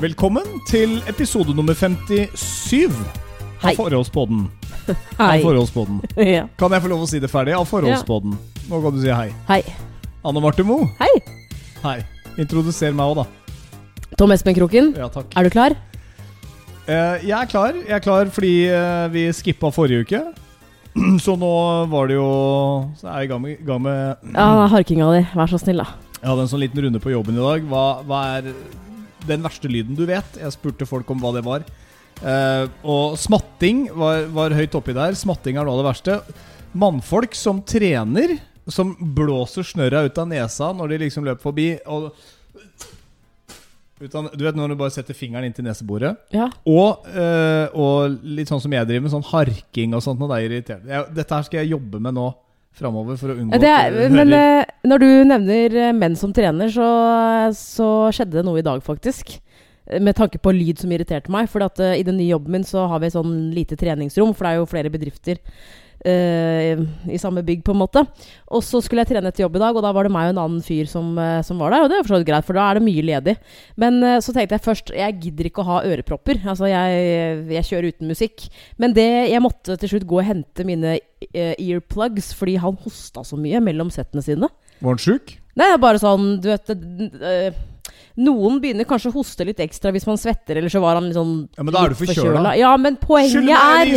Velkommen til episode nummer 57 Hei. av Forholdspodden. Hei. Av Forholdspodden. Ja. Kan jeg få lov å si det ferdig? Av Forholdspodden. Nå kan du si hei. Hei. Anne Marte Moe. Hei. Hei. Introduser meg òg, da. Tom Espen Kroken, Ja, takk. er du klar? Uh, jeg er klar. Jeg er klar fordi uh, vi skippa forrige uke. Så nå var det jo Så er jeg i gang med, gang med Ja, harkinga di. Vær så snill, da. Jeg hadde en sånn liten runde på jobben i dag. Hva, hva er den verste lyden du vet? Jeg spurte folk om hva det var. Eh, og smatting var, var høyt oppi der. Smatting er noe av det verste. Mannfolk som trener, som blåser snørra ut av nesa når de liksom løper forbi. Og ut av, du vet når du bare setter fingeren inntil neseboret? Ja. Og, øh, og litt sånn som jeg driver med, sånn harking og sånt. Når det er irriterende. Jeg, dette her skal jeg jobbe med nå framover for å unngå Det at er, du men hører eh, når du nevner eh, menn som trener, så, så skjedde det noe i dag, faktisk. Med tanke på lyd som irriterte meg. For at, i den nye jobben min så har vi sånn lite treningsrom, for det er jo flere bedrifter i samme bygg, på en måte. Og så skulle jeg trene etter jobb i dag, og da var det meg og en annen fyr som, eh, som var der. Og det er for så vidt greit, for da er det mye ledig. Men eh, så tenkte jeg først Jeg gidder ikke å ha ørepropper. Altså, jeg, jeg kjører uten musikk. Men det, jeg måtte til slutt gå og hente mine eh, earplugs fordi han hosta så mye mellom settene sine. Var han sjuk? Nei, bare sånn Du vet øh, Noen begynner kanskje å hoste litt ekstra hvis man svetter, eller så var han litt sånn Ja, men da er du forkjøla. Ja, men poenget er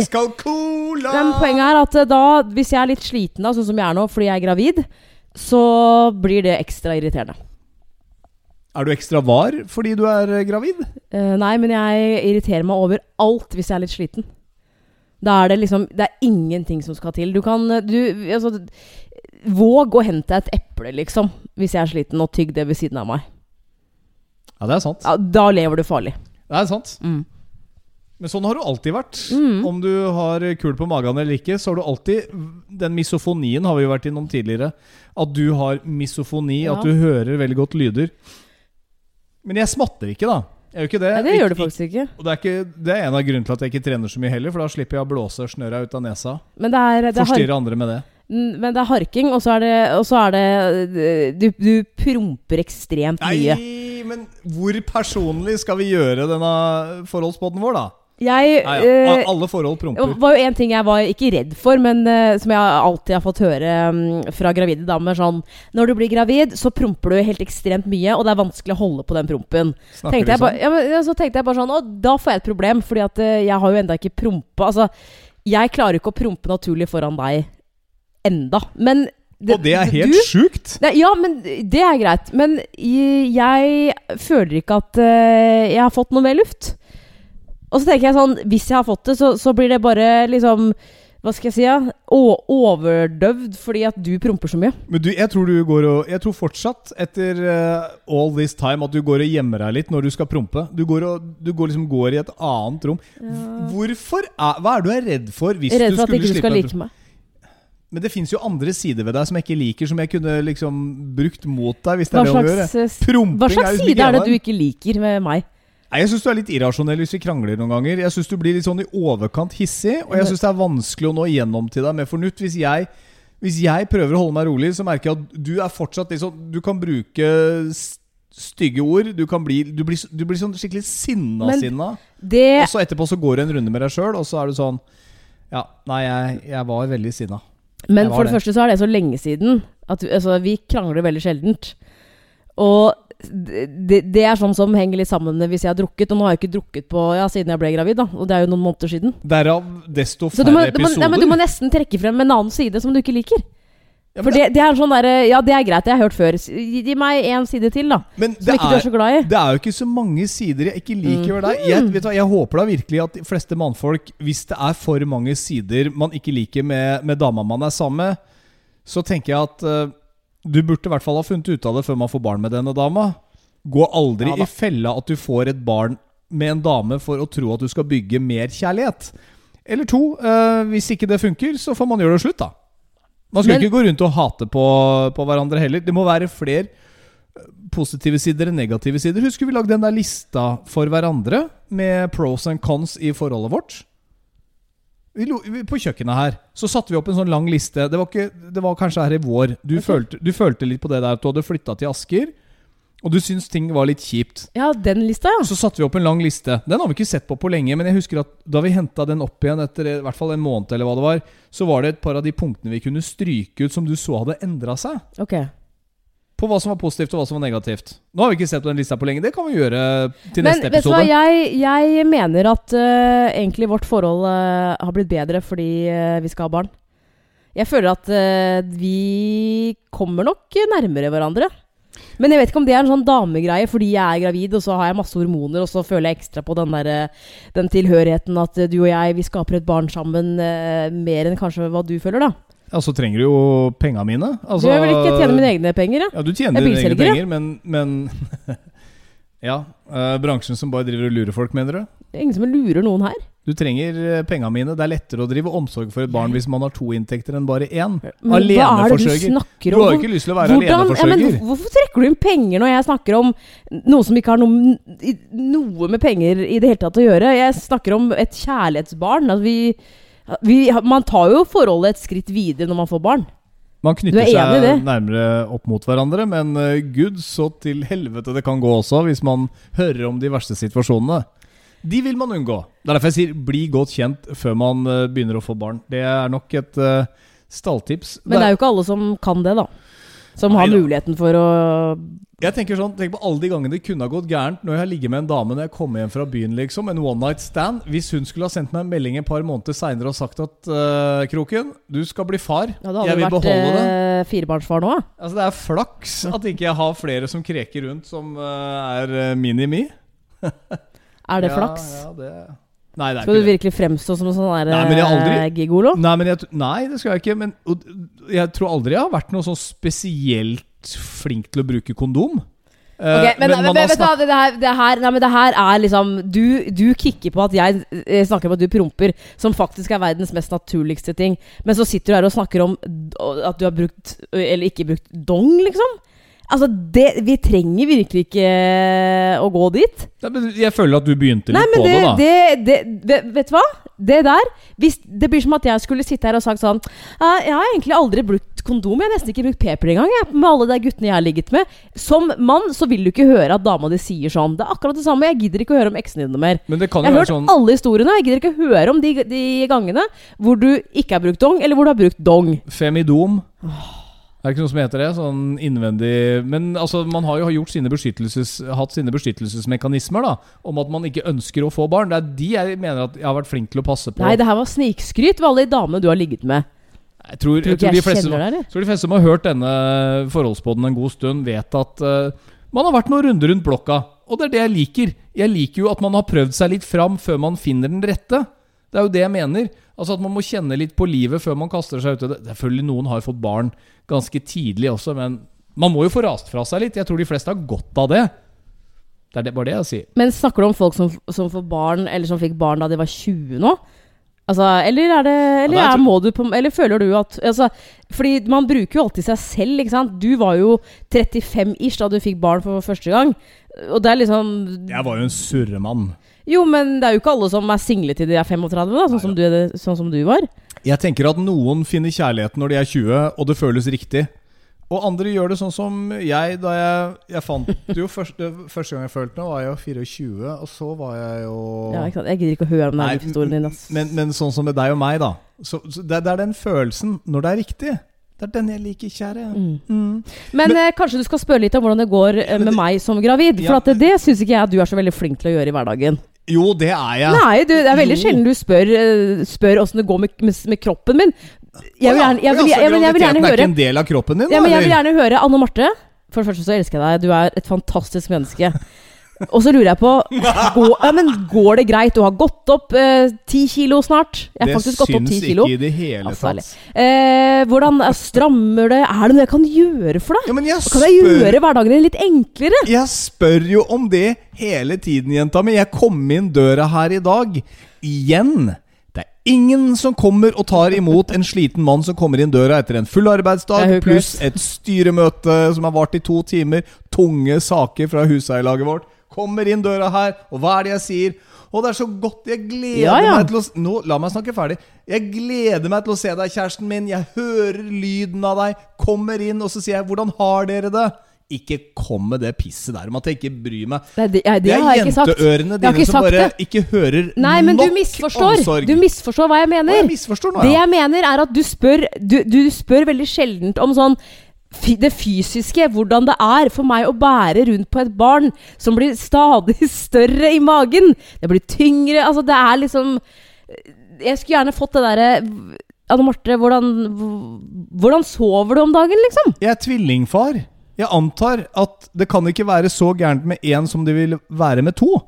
men poenget er at eh, da, hvis jeg er litt sliten, da, sånn som jeg er nå fordi jeg er gravid, så blir det ekstra irriterende. Er du ekstra var fordi du er eh, gravid? Eh, nei, men jeg irriterer meg over alt hvis jeg er litt sliten. Da er det liksom Det er ingenting som skal til. Du kan eh, du, altså, Våg å hente et eple, liksom, hvis jeg er sliten, og tygg det ved siden av meg. Ja, det er sant. Ja, da lever du farlig. Det er sant. Mm. Men sånn har du alltid vært. Mm. Om du har kul på magen eller ikke, så har du alltid Den misofonien har vi jo vært innom tidligere. At du har misofoni, Ja. at du hører veldig godt lyder. Men jeg smatter ikke, da. Jeg gjør ikke det. Nei, det gjør du faktisk ikke. Og det er, ikke, det er en av grunnene til at jeg ikke trener så mye heller, for da slipper jeg å blåse snørra ut av nesa. Men det er, det har, Forstyrre andre med det. Men det er harking, og så er det, og så er det du, du promper ekstremt mye. Nei, men hvor personlig skal vi gjøre denne forholdsbåten vår, da? Jeg Nei, eh, ja. Alle forhold promper. Det var jo en ting jeg var ikke redd for, men uh, som jeg alltid har fått høre um, fra gravide damer. Sånn Når du blir gravid, så promper du helt ekstremt mye, og det er vanskelig å holde på den prompen. Snakker Tenkte jeg sånn? ja, men, ja, så tenkte jeg bare sånn Å, da får jeg et problem, fordi at uh, jeg har jo enda ikke prompa. Altså, jeg klarer ikke å prompe naturlig foran deg enda. Men Og det er helt du, sjukt! Nei, ja, men det er greit. Men jeg føler ikke at eh, jeg har fått noe mer luft. Og så tenker jeg sånn Hvis jeg har fått det, så, så blir det bare liksom Hva skal jeg si? Ja? Overdøvd fordi at du promper så mye. Men du, jeg tror du går og Jeg tror fortsatt, etter uh, all this time, at du går og gjemmer deg litt når du skal prompe. Du går, og, du går liksom går i et annet rom. Hvorfor er, Hva er du er redd for hvis du skulle slippe redd for at ikke du skal like meg. Men det fins jo andre sider ved deg som jeg ikke liker, som jeg kunne liksom brukt mot deg. Hvis det Hva er det å gjøre. slags, Promping hva slags liksom side er det du ikke liker med meg? Nei, Jeg syns du er litt irrasjonell hvis vi krangler noen ganger. Jeg syns du blir litt sånn i overkant hissig, og jeg syns det er vanskelig å nå igjennom til deg med fornuft. Hvis jeg, hvis jeg prøver å holde meg rolig, så merker jeg at du er fortsatt sånn Du kan bruke stygge ord. Du kan bli Du blir, du blir sånn skikkelig sinna-sinna. Det Og så etterpå så går du en runde med deg sjøl, og så er du sånn Ja, nei, jeg, jeg var veldig sinna. Men for det det. første så er det så lenge siden at altså, vi krangler veldig sjeldent. Og det, det er sånn som henger litt sammen hvis jeg har drukket. Og nå har jeg ikke drukket på ja, siden jeg ble gravid, da. Og det er jo noen måneder siden. Derav desto Så episoder. du må, du, må, men du må nesten trekke frem en annen side som du ikke liker. Ja, For det, det er sånn der, Ja, det er greit, det har jeg hørt før. Gi, gi meg én side til, da. men Som det er, du er så glad i. Det er jo ikke så mange sider jeg ikke liker ved deg. Jeg, vet du, jeg håper da virkelig at de fleste mannfolk, hvis det er for mange sider man ikke liker med, med dama man er sammen med, så tenker jeg at uh, du burde i hvert fall ha funnet ut av det før man får barn med denne dama. Gå aldri Ja da. i fella at du får et barn med en dame for å tro at du skal bygge mer kjærlighet. Eller to, uh, hvis ikke det funker, så får man gjøre det slutt, da. Man skal Men- ikke gå rundt og hate på, på hverandre heller. Det må være flere positive sider enn negative sider. Husker vi lagde den der lista for hverandre med pros and cons i forholdet vårt? På kjøkkenet her så satte vi opp en sånn lang liste. Det var, ikke, det var kanskje her i vår. Du, okay. følte, du følte litt på det der at du hadde flytta til Asker, og du syns ting var litt kjipt. Ja, den lista, ja. Så satte vi opp en lang liste. Den har vi ikke sett på på lenge, men jeg husker at da vi henta den opp igjen etter i hvert fall en måned, eller hva det var, så var det et par av de punktene vi kunne stryke ut som du så hadde endra seg. Ok. På hva som var positivt og hva som var negativt. Nå har vi ikke sett på den lista på lenge. Det kan vi gjøre til Men neste vet du hva, jeg, jeg mener at uh, egentlig vårt forhold uh, har blitt bedre fordi uh, vi skal ha barn. Jeg føler at vi kommer nok nærmere hverandre. Men jeg vet ikke om det er en sånn damegreie fordi jeg er gravid, og så har jeg masse hormoner, og så føler jeg ekstra på den, der, eh, den tilhørigheten at eh, du og jeg vi skaper et barn sammen eh, mer enn kanskje hva du føler, da. Ja, så trenger du jo penga mine. Altså, du vil ikke tjene mine egne penger, ja. Ja, du tjener er dine egne penger, men, men Ja. eh, bransjen som bare driver og lurer folk, mener du? Det er ingen som lurer noen her. Du trenger eh, penga mine. Det er lettere å drive omsorg for et barn hvis man har to inntekter enn bare én. Men hva er det du Aleneforsørger. snakker Du om? har jo ikke lyst til å være Hvordan, ja, aleneforsørger. hvorfor trekker du inn penger når jeg snakker om noe som ikke har noe, i- noe med penger i det hele tatt å gjøre? Jeg snakker om et kjærlighetsbarn. Altså vi, vi, man tar jo forholdet et skritt videre når man får barn. Man knytter er seg nærmere opp mot hverandre, men eh, gud så til helvete det kan gå også, hvis man hører om de verste situasjonene. De vil man unngå. Det er derfor jeg sier bli godt kjent før man eh, begynner å få barn. Det er nok et uh, stalltips. Men det er jo ikke alle som kan det, da. Som har muligheten for å Jeg tenker sånn, Tenk på alle de gangene det kunne ha gått gærent når jeg har ligget med en dame når jeg kommer hjem fra byen. liksom En one night stand. Hvis hun skulle ha sendt meg en melding et par måneder seinere og sagt at uh, Kroken, du skal bli far. Ja, jeg hadde vil vært beholde det. vært firebarnsfar nå. Altså Det er flaks at ikke jeg har flere som kreker rundt som uh, er uh, mini-me. Er det Ja, flaks? Ja, det... Nei, det er Skal du ikke det. virkelig fremstå som en sånn der, Nei, men jeg har aldri- eh, gigolo? Nei, men jeg, t- nei, det skal jeg ikke. Men og, jeg tror aldri jeg har vært noe sånn spesielt flink til å bruke kondom. Eh, Ok, men, men, man vet du hva, det her, det, her, nei, men det her er liksom Du, du kikker på at jeg eh, snakker om at du promper, som faktisk er verdens mest naturligste ting. Men så sitter du her og snakker om d- at du har brukt, eller ikke brukt, dong, liksom. Altså, det, vi trenger virkelig ikke å gå dit. Jeg føler at du begynte litt Nei, på det, det, da. det, det, vet- du hva? Det der hvis, Det blir som at jeg skulle sitte her og sagt sånn Jeg har egentlig aldri brukt kondom. Jeg har nesten ikke brukt p-piller engang. jeg, Med alle de guttene jeg har ligget med. Som mann så vil du ikke høre at dama di sier sånn. Det er akkurat det samme. Jeg gidder ikke å høre om eksene dine mer. Men det kan Jeg har hørt sånn alle historiene. Jeg gidder ikke å høre om de, de gangene hvor du ikke har brukt dong, eller hvor du har brukt dong. femidom. Er det er ikke noe som heter det? Sånn innvendig Men altså, man har jo gjort sine hatt sine beskyttelsesmekanismer da om at man ikke ønsker å få barn. Det er de jeg mener at jeg har vært flink til å passe på. Nei, det her var snikskryt ved alle de damene du har ligget med. Jeg tror, Tror jeg tror, de fleste, deg, tror de fleste som har hørt denne forholdsbåten en god stund, vet at uh, man har vært noen runder rundt blokka. Og det er det jeg liker. Jeg liker jo at man har prøvd seg litt fram før man finner den rette. Det er jo det jeg mener. Altså At man må kjenne litt på livet før man kaster seg ut i det. Selvfølgelig noen har fått barn ganske tidlig også, men man må jo få rast fra seg litt. Jeg tror de fleste har godt av det. Det er det, bare det jeg sier. Men snakker du om folk som, som får barn, eller som fikk barn da de var 20 nå? Altså, eller er det Eller, Ja, det er- er, må du på, eller føler du at altså, Fordi man bruker jo alltid seg selv, ikke sant? Du var jo 35 ish da du fikk barn for første gang. Og det er liksom Jeg var jo en surremann. Jo, men det er jo ikke alle som er single til de er 35, da, sånn som, du, sånn som du var. Jeg tenker at noen finner kjærligheten når de er 20, og det føles riktig. Og andre gjør det sånn som jeg, da jeg Jeg fant jo første, første gang jeg følte noe, var jeg jo 24, og så var jeg jo Ja, ikke sant? Jeg gidder ikke å høre om den Nei, historien din. Ass. Men, men sånn som med deg og meg, da. Så, så det, det er den følelsen når det er riktig. Det er den jeg liker, kjære. Mm. Mm. Men, eh, kanskje du skal spørre litt om hvordan det går eh, med det- meg som gravid? For Ja. at det, det syns ikke jeg at du er så veldig flink til å gjøre i hverdagen. Jo, det er jeg. Nei, du, det er veldig sjelden du spør, eh, spør åssen det går med, med, med kroppen min. Jeg vil gjerne, jeg vil, jeg, jeg, vil- gjerne Graviditeten er høre ikke en del av kroppen din? ja, men Jeg vil gjerne høre Anne Marte. For det første så elsker jeg deg. Du er et fantastisk menneske. Og så lurer jeg på går, ja, men går det greit? Du har gått opp eh, ti kilo snart. Jeg har det faktisk gått opp syns ti kilo. ikke i det hele tatt. Eh, hvordan eh, strammer det? Er det noe jeg kan gjøre for deg? Ja, Kan jeg spør gjøre hverdagen din litt enklere? Jeg spør jo om det hele tiden, jenta mi. Jeg kom inn døra her i dag. Igjen. Det er ingen som kommer og tar imot en sliten mann som kommer inn døra etter en full arbeidsdag, pluss et styremøte som har vart i to timer, tunge saker fra huseierlaget vårt. Kommer inn døra her, og hva er det jeg sier? Og det er så godt. Jeg gleder Ja, ja. meg til å Nå, La meg snakke ferdig. Jeg gleder meg til å se deg, kjæresten min. Jeg hører lyden av deg. Kommer inn, og så sier jeg 'Hvordan har dere det?' Ikke kom med det pisset der om at jeg ikke bryr meg. Det, det, det, Det er jenteørene dine som bare ikke hører Nei, men du misforstår. omsorg. Du misforstår hva jeg mener. Hva jeg misforstår nå, ja. Det jeg mener, er at du spør Du, du spør veldig sjeldent om sånn det fysiske, hvordan det er for meg å bære rundt på et barn som blir stadig større i magen. Det blir tyngre. Altså, det er liksom Jeg skulle gjerne fått det derre Anne Marte, hvordan, hvordan sover du om dagen, liksom? Jeg er tvillingfar. Jeg antar at det kan ikke være så gærent med én som det vil være med to.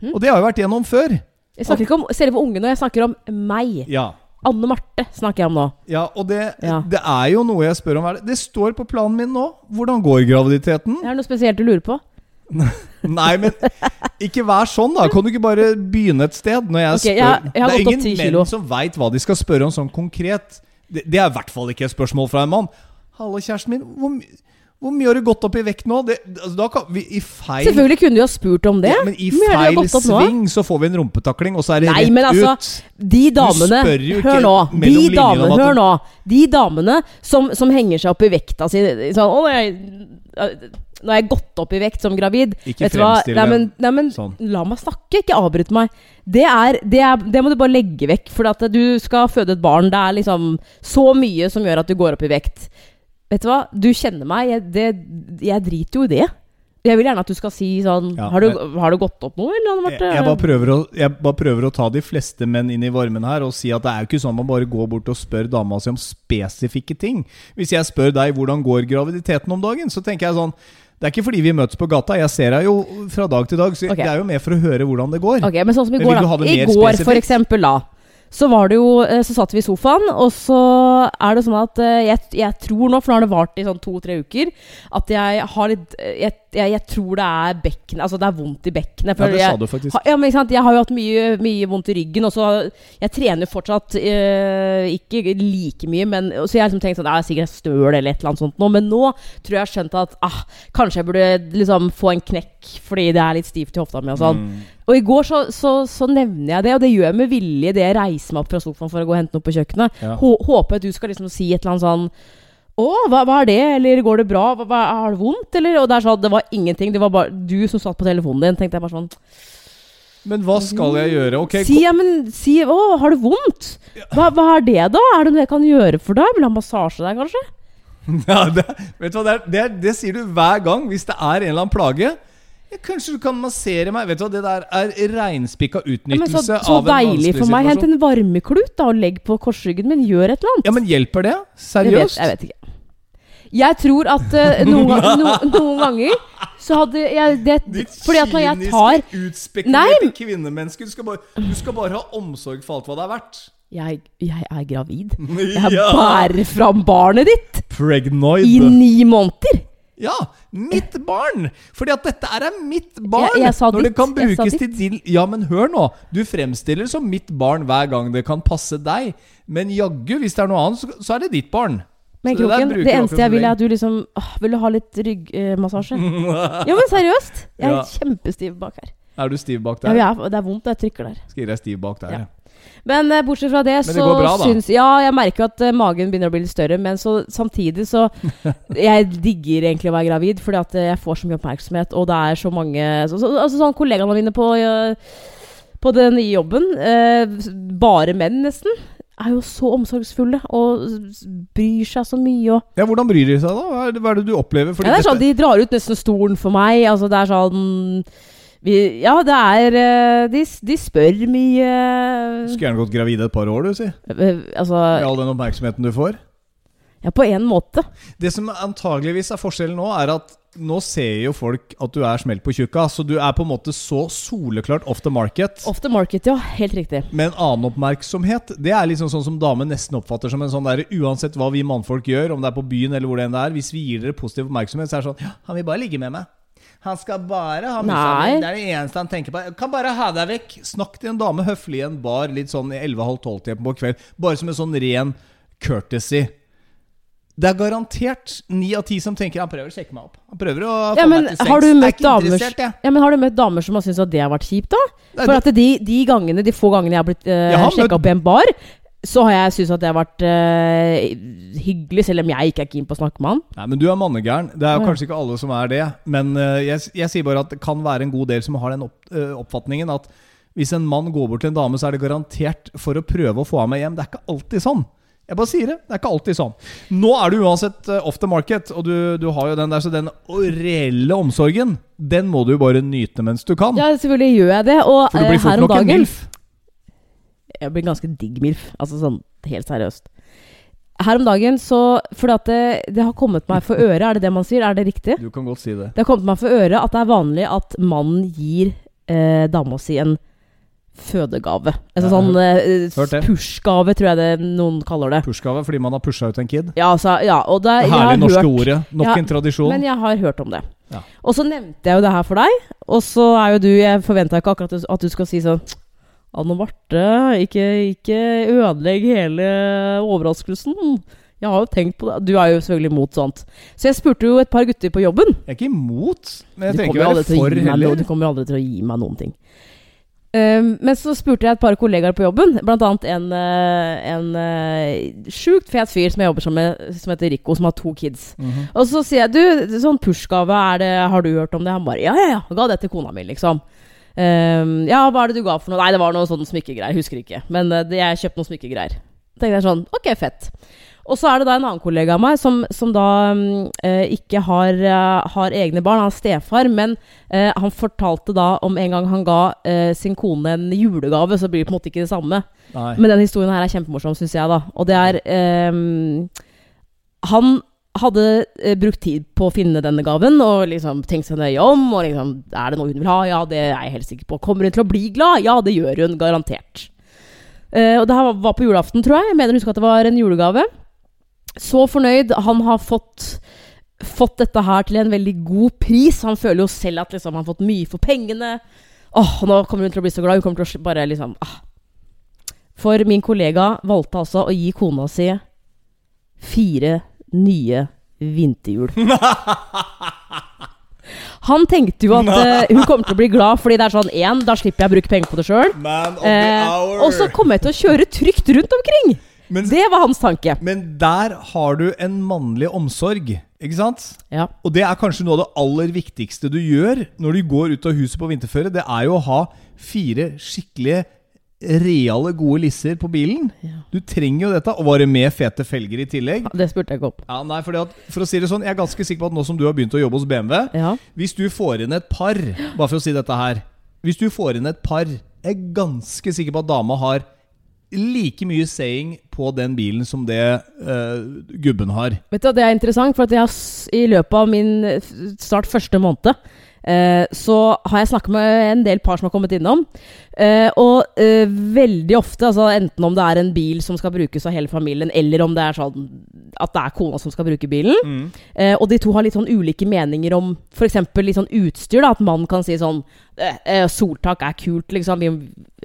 Mm. Og det har jo vært gjennom før. Jeg snakker ikke om selve ungen jeg snakker om meg. Ja. Anne Marte snakker jeg om nå. Ja, og det, Ja. det er jo noe jeg spør om. Det står på planen min nå. Hvordan går graviditeten? Er det noe spesielt du lurer på? Nei, men ikke vær sånn, da. Kan du ikke bare begynne et sted? Når jeg okay, spør jeg jeg Det er ingen 10 menn som veit hva de skal spørre om sånn konkret. Det, det er i hvert fall ikke et spørsmål fra en mann. Hallo, kjæresten min. Hvor, my- hvor mye har du gått opp i vekt nå? Det, altså, kan vi i feil Selvfølgelig kunne du ha spurt om det. Ja, men i feil du sving så får vi en rumpetakling, og så er det Nei, rett men altså, ut. De damene spør jo ikke Hør nå. De damene, hør nå. De damene som, som henger seg opp i vekta si sånn Å, jeg, nå har jeg gått opp i vekt som gravid. Ikke Vet fremstille? Nei, men, nei, men sånn. la meg snakke. Ikke avbryt meg. Det, er, det, er, det må du bare legge vekk. For at du skal føde et barn. Det er liksom så mye som gjør at du går opp i vekt. Vet du hva? Du kjenner meg. Jeg, det, jeg driter jo i det. Jeg vil gjerne at du skal si sånn Ja, har, du, jeg- har du gått opp nå, eller? Anne Jeg, jeg, bare prøver å, jeg bare prøver å ta de fleste menn inn i varmen her og si at det er jo ikke sånn man bare går bort og spør dama si om spesifikke ting. Hvis jeg spør deg hvordan går graviditeten om dagen, så tenker jeg sånn Det er ikke fordi vi møtes på gata, jeg ser deg jo fra dag til dag, så okay. det er jo mer for å høre hvordan det går. Ok, men sånn som i går, da. I går, spesifikt? for eksempel, da. Så var det jo eh, Så satt vi i sofaen, og så er det sånn at eh, jeg, jeg tror nå, for nå har det vart i sånn to-tre uker, at jeg har litt eh, jeg, jeg, jeg tror det er bekkenet Altså det er vondt i bekkenet. Ja, det sa du faktisk. ha, ja, men ikke sant? Jeg har jo hatt mye, mye vondt i ryggen, og så Jeg trener fortsatt øh, ikke like mye, men Så jeg har liksom tenkt sånn Jeg er sikkert støl eller et eller annet sånt nå, men nå tror jeg jeg har skjønt at ah, kanskje jeg burde liksom få en knekk fordi det er litt stivt i hofta mi og sånn. Mm. Og i går så, så, så nevner jeg det, og det gjør jeg med vilje det jeg reiser meg opp fra sofaen for å gå og hente noe på kjøkkenet. Ja. Håper at du skal liksom si et eller annet sånn å, hva, hva er det? Eller går det bra? Hva, hva, har det vondt? Eller? Og det er sånn, det var ingenting. Det var bare du som satt på telefonen din. Tenkte jeg bare sånn Men hva skal jeg gjøre? Ok, Si, ja, men si Å, har du vondt? Hva, hva er det, da? Er det noe jeg kan gjøre for deg? Vil du ha massasje der, kanskje? Ja, det, vet du hva, det, er, det, det sier du hver gang hvis det er en eller annen plage. Ja, kanskje du kan massere meg? Vet du hva, Det der er reinspikka Ja, men utnyttelse så, så av en deilig for meg. Hent en varmeklut da, og legg på korsryggen min. Gjør et eller annet. Ja, men hjelper det? Jeg vet, Seriøst? jeg vet ikke. Jeg tror at uh, noen, no, noen ganger så hadde jeg det Ditt Fordi at når jeg tar kyniske, utspekulerte kvinnemenneske. Du skal, bare, du skal bare ha omsorg for alt hva det er verdt. jeg, jeg er gravid. Jeg Ja. bærer fram barnet ditt Pregnoid. i ni måneder. Ja, mitt barn! Fordi at dette er mitt barn! Jeg- jeg sa når det ditt. kan brukes til din Ja, men hør nå. Du fremstiller som mitt barn hver gang det kan passe deg. Men jaggu, hvis det er noe annet, så, er det ditt barn. Men Så det Kroken, bruker det eneste jeg vil, er at du liksom åh, Vil du ha litt ryggmassasje? ja, men seriøst. Jeg er Ja. kjempestiv bak her. Er du stiv bak Ja, der? jeg er, det er vondt når jeg trykker der. Skal gi deg stiv bak der, Ja. Men eh, bortsett fra det, det så bra, syns Ja, jeg merker at eh, magen begynner å bli litt større, men så samtidig så Jeg digger egentlig å være gravid, fordi at eh, jeg får så mye oppmerksomhet, og det er så mange så, så, Altså sånn kollegaene mine på uh, På den nye jobben, eh, bare menn nesten, er jo så omsorgsfulle og bryr seg så mye og Ja, Hvordan bryr de seg, da? Hva er det, hva er det du opplever? Fordi ja, det er sånn, De drar ut nesten stolen for meg. Altså, det er sånn vi, Ja, det er eh, De, de spør mye skulle gjerne gått gravid et par år, du, si. Eh, Altså Med all den oppmerksomheten du får. Ja, på en måte. Det som antageligvis er forskjellen nå, er at nå ser jo folk at du er smelt på tjukka, så du er på en måte så soleklart off the market. Off the market, ja. Helt riktig. Med en annen oppmerksomhet. Det er liksom sånn som damer nesten oppfatter som en sånn derre Uansett hva vi mannfolk gjør, om det er på byen eller hvor det enn er, hvis vi gir dere positiv oppmerksomhet, så er det sånn ja, Han vil bare ligge med meg. Han skal bare ha musa mi. Det er det eneste han tenker på. Kan bare ha deg vekk. Snakk til en dame høflig i en bar litt sånn i 11.30-12-tiden på kveld. Bare som en sånn ren courtesy. Det er garantert ni av ti som tenker han prøver å sjekke meg opp. Han prøver å få Ja, men meg til har du møtt ikke damer interessert. Ja, men Har du møtt damer som har syntes at det har vært kjipt, da? For at de, de gangene, de få gangene jeg har blitt uh, sjekka opp i en bar, så har jeg syntes at det har vært uh, hyggelig, selv om jeg ikke er keen på å snakke med han. Nei, men du er mannegæren. Det er jo Ja. kanskje ikke alle som er det. Men uh, jeg, jeg sier bare at det kan være en god del som har den opp, uh, oppfatningen at hvis en mann går bort til en dame, så er det garantert for å prøve å få henne med hjem. Det er ikke alltid sånn. Jeg bare sier det. Det er ikke alltid sånn. Nå er du uansett off the market, og du, du har jo den der, så den reelle omsorgen, den må du jo bare nyte mens du kan. Ja, selvfølgelig gjør jeg det. Og For du blir fort nok en MILF. Jeg blir ganske digg MILF. Altså sånn helt seriøst. Her om dagen så Fordi at det, det har kommet meg for øre, er det det man sier? Er det riktig? Du kan godt si det. Det har kommet meg for øre at det er vanlig at mannen gir eh, dama si en fødegave. Altså Ja, sånn eh, push-gave, tror jeg det noen kaller det. Pushgave fordi man har pusha ut en kid. Ja, altså, ja, og det, Det herlig herlige norske hørt, ordet. Nok Ja, en tradisjon. Men jeg har hørt om det. Ja. Og så nevnte jeg jo det her for deg, og så er jo du Jeg forventa ikke akkurat at du skal si sånn Anne Marte, ikke, ikke ødelegg hele overraskelsen. Jeg har jo tenkt på det. Du er jo selvfølgelig imot sånt. Så jeg spurte jo et par gutter på jobben. Jeg er ikke imot, men jeg trenger ikke være for heller. du kommer jo aldri til å gi meg noen ting. Um, men så spurte jeg et par kollegaer på jobben, annet en, eh, en eh, sjukt fet fyr som jeg jobber sammen med, som heter Rico, som har to kids. Mhm. Og så sier jeg du, sånn pushgave, har du hørt om det? Han bare ja, ja, ja, ga det til kona mi, liksom. Um, ja, hva er det du ga for noe? Nei, det var noe sånn smykkegreier, husker ikke. Men uh, det, jeg kjøpte noen smykkegreier. tenkte jeg sånn, ok, fett. Og så er det da en annen kollega av meg som, som da eh, ikke har, uh, har egne barn. Han er stefar, men uh, han fortalte da om en gang han ga sin kone en julegave, så blir det på en måte ikke det samme. Nei. Men den historien her er kjempemorsom, syns jeg, da. Og det er um, Han hadde eh, brukt tid på å finne denne gaven og liksom tenkt seg nøye om. Og liksom Er det noe hun vil ha? Ja, det er jeg helt sikker på. Kommer hun til å bli glad? Ja, det gjør hun garantert. Eh, og det her var på julaften, tror jeg. Jeg mener å huske at det var en julegave. Så fornøyd. Han har fått Fått dette her til en veldig god pris. Han føler jo selv at liksom, han har fått mye for pengene. Åh, nå kommer hun til å bli så glad. Hun kommer til å bare liksom ah. For min kollega valgte altså å gi kona si fire nye vinterhjul. Han tenkte jo at eh, hun kommer til å bli glad, fordi det er sånn én, da slipper jeg å bruke penger på det sjøl. Man of Eh, og så kommer jeg til å kjøre trygt rundt omkring. Men, Det var hans tanke. men der har du en mannlig omsorg, ikke sant? Ja. Og det er kanskje noe av det aller viktigste du gjør når du går ut av huset på vinterføre. Det er jo å ha fire skikkelige, reale, gode lisser på bilen. Ja. Du trenger jo dette. Og var det med fete felger i tillegg? Det spurte jeg ikke opp. Ja, nei, fordi at, For å si det sånn, jeg er ganske sikker på at nå som du har begynt å jobbe hos BMW Ja. Hvis du får inn et par Bare for å si dette her Hvis du får inn et par Jeg er ganske sikker på at dama har like mye saying på den bilen som det uh, gubben har. Vet du, Det er interessant, for jeg har i løpet av min eh, snart første måned eh, så har jeg snakket med en del par som har kommet innom. Eh, og eh, veldig ofte, altså enten om det er en bil som skal brukes av hele familien, eller om det er sånn at det er kona som skal bruke bilen. Eh, og de to har litt sånn ulike meninger om f.eks. litt sånn utstyr. da At mannen kan si sånn eh, 'Soltak er kult, liksom. Vi,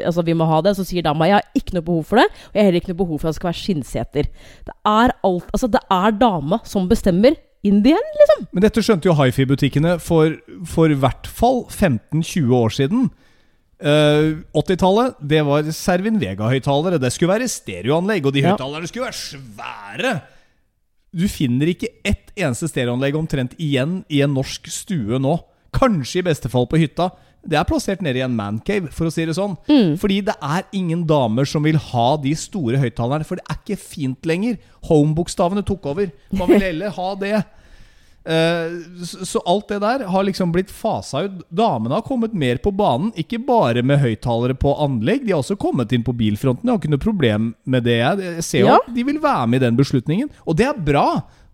altså, vi må ha det.' Så sier dama 'Jeg har ikke noe behov for det', og jeg har heller ikke noe behov for at det skal være skinnseter. Det er alt Altså, det er dama som bestemmer. In liksom. Men dette skjønte jo hifi-butikkene for, for i hvert fall 15-20 år siden. Uh, 80-tallet, det var Servin Vega-høyttalere. Det skulle være stereoanlegg, og de Ja. høyttalerne skulle være svære! Du finner ikke ett eneste stereoanlegg omtrent igjen i en norsk stue nå. Kanskje i beste fall på hytta. Det er plassert nede i en mancave, for å si det sånn. Fordi det er ingen damer som vil ha de store høyttalerne, for det er ikke fint lenger. Home-bokstavene tok over. Man vil heller ha det. Eh, så, alt det der har liksom blitt fasa ut. Damene har kommet mer på banen, ikke bare med høyttalere på anlegg. De har også kommet inn på bilfronten. Jeg har ikke noe problem med det. Jeg ser jo Ja. at de vil være med i den beslutningen, og det er bra.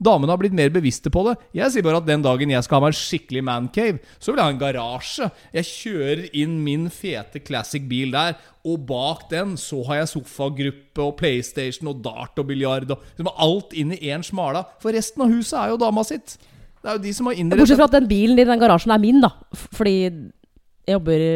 Damene har blitt mer bevisste på det. Jeg sier bare at den dagen jeg skal ha meg en skikkelig mancave, så vil jeg ha en garasje. Jeg kjører inn min fete classic bil der, og bak den så har jeg sofagruppe og PlayStation og dart og biljard og liksom alt inn i én smala. For resten av huset er jo dama sitt. Det er jo de som har innrettet Bortsett fra at den bilen i den garasjen er min, da. Fordi jeg jobber i,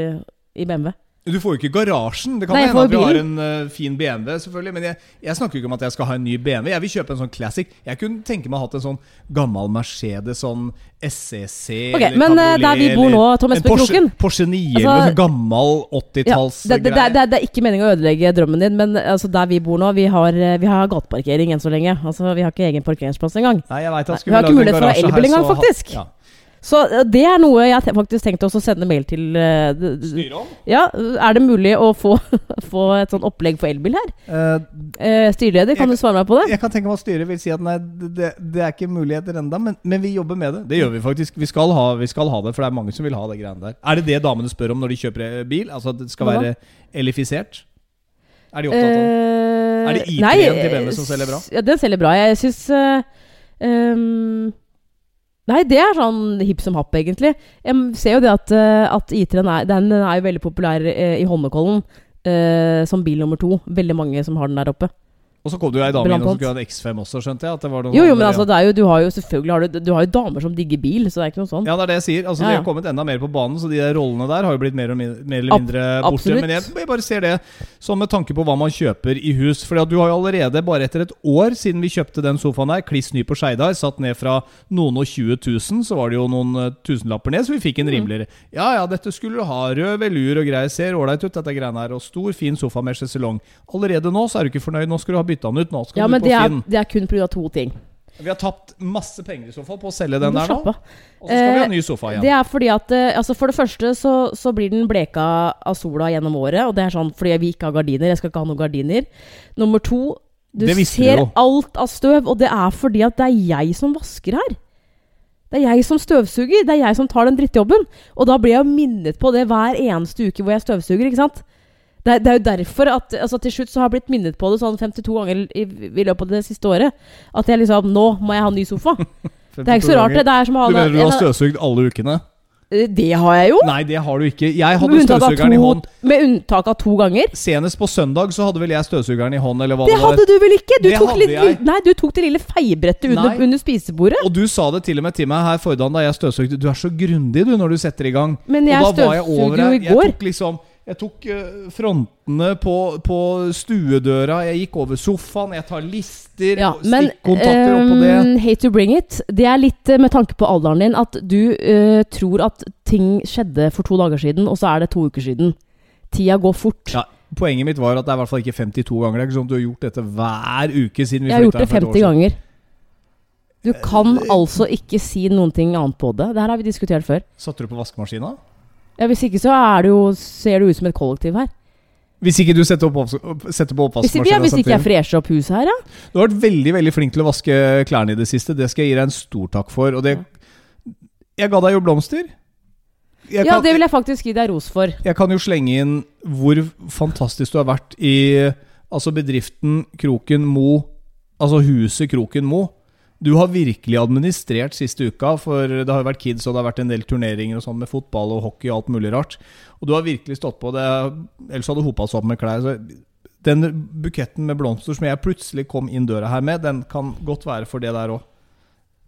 i BMW. Du får jo ikke garasjen. Det kan Nei, hende at vi har en uh, fin BMW, selvfølgelig. Men jeg, jeg snakker ikke om at jeg skal ha en ny BMW. Jeg vil kjøpe en sånn classic. Jeg kunne tenke meg å ha hatt en sånn gammel Mercedes, sånn SCC Ok, eller men, eh, Cabriolet, der vi bor nå, Tom en Espen Porsche, Kroken. Porsche 9 Altså, sånn gammel 80-talls det, det, det, det, det er ikke meningen å ødelegge drømmen din, men altså, der vi bor nå, vi har, eh, vi har gateparkering enn så lenge. Altså, vi har ikke egen parkeringsplass engang. Nei, jeg vet at Nei, vi har ikke mulighet for elbil engang, så faktisk. Ja. Så eh, det er noe jeg faktisk tenkte også å sende mail til uh? Ja, er det mulig å få, få et sånn opplegg for elbil her? Uh, Eh, styreleder, kan Jeg du svare meg på det? jeg kan tenke meg at styret vil si at nei, det, det er ikke muligheter ennå, men, men vi jobber med det. Det gjør vi faktisk. Vi skal, ha, vi skal ha det, for det er mange som vil ha det greiene der. Er det det damene spør om når de kjøper bil? Altså at det skal Hva være elifisert? Er de opptatt av det? Eh, Er det i3-en til BMW som selger bra? Ja, den selger bra. Jeg syns ehm, Nei, det er sånn hipp som happ, egentlig. Jeg ser jo det at, eh, at I3-en er, den er jo veldig populær eh, i Holmenkollen eh, som bil nummer to. Veldig mange som har den der oppe. Og så kom det jo ei dame inn som skulle ha en X5 også, skjønte jeg. At det var Jo, jo, men ja. altså, det jo, du har jo selvfølgelig har du, du har jo damer som digger bil, så det er ikke noe sånt. Ja, det er det jeg sier. Altså, Ja, De har kommet enda mer på banen, så de der rollene der har jo blitt mer, og mindre, mer eller Ab- mindre borte. absolutt. Men jeg, jeg bare ser det som med tanke på hva man kjøper i hus. Fordi du har jo allerede, bare etter et år siden vi kjøpte den sofaen her, kliss ny på Skeidar, satt ned fra noen og 20 000, så var det jo noen eh, tusenlapper ned, så vi fikk Mm. en rimeligere. Ja ja, dette skulle du ha. Rød velur og greier. Ser ålreit ut, dette greiene her. Og stor, fin sofa med sjeselong. Allerede nå så er du ikke fornøyd. Nå skal du ha bytta den ut. Nå skal Ja, du men på det er, Finn. det er kun pga. to ting. Vi har tapt masse penger i så fall på å selge den der nå. Og så skal vi ha en ny sofa igjen. Det er fordi at eh, altså For det første så, så blir den bleka av sola gjennom året. Og det er sånn fordi vi ikke har gardiner. Jeg skal ikke ha noen gardiner. Nummer to Du ser alt av støv, og det er fordi at det er jeg som vasker her. Det er jeg som støvsuger. Det er jeg som tar den drittjobben. Og da blir jeg minnet på det hver eneste uke hvor jeg støvsuger. ikke sant? Det er, det er jo derfor at altså til slutt så har jeg blitt minnet på det sånn 52 ganger i, i løpet av det siste året. At jeg liksom Nå må jeg ha ny sofa. Det er ikke så rart, det. Det er som å ha Du mener du har støvsugd alle ukene? Eh, Det har jeg jo. Nei, det har du ikke. Jeg hadde støvsugeren to, i hånd. med unntak av to ganger. Senest på søndag så hadde vel jeg støvsugeren i hånd, eller hva Det det var. hadde du vel ikke? Du Det tok, litt, nei, du tok det lille feiebrettet under, under spisebordet. Og du sa det til og med til meg her forrige dag da jeg støvsugde. Du er så grundig du når du setter i gang. Men jeg støvsugde jo i går. Jeg tok liksom Jeg tok eh, frontene på, på stuedøra, jeg gikk over sofaen, jeg tar lister, Ja, men stikkontakter oppå det. ehm, hate to bring it. Det er litt eh, med tanke på alderen din at du uh, tror at ting skjedde for to dager siden, og så er det to uker siden. Tida går fort. Ja, Poenget mitt var at det er i hvert fall ikke 52 ganger. Det er ikke sånn at du har gjort dette hver uke siden vi Jeg har gjort det her for et år 50 ganger. Du kan uh, altså ikke si noen ting annet på det. Det her har vi diskutert før. Satte du på vaskemaskina? Ja, Hvis ikke så er det jo, ser det ut som et kollektiv her. Hvis ikke du setter, opp, setter på Hvis, oppvaskmaskina ja, hvis ikke jeg fresher opp huset her, ja. Du har vært veldig veldig flink til å vaske klærne i det siste. Det skal jeg gi deg en stor takk for. Og det Jeg ga deg jo blomster. Jeg Ja, kan, det vil jeg faktisk gi deg ros for. jeg kan jo slenge inn hvor fantastisk du har vært i altså bedriften Kroken Mo, altså huset Kroken Mo. Du har virkelig administrert siste uka, for det har jo vært kids, og det har vært en del turneringer og sånn med fotball og hockey og alt mulig rart. Og du har virkelig stått på det, ellers hadde det hopa seg opp med klær. Så den buketten med blomster som jeg plutselig kom inn døra her med, den kan godt være for det der òg.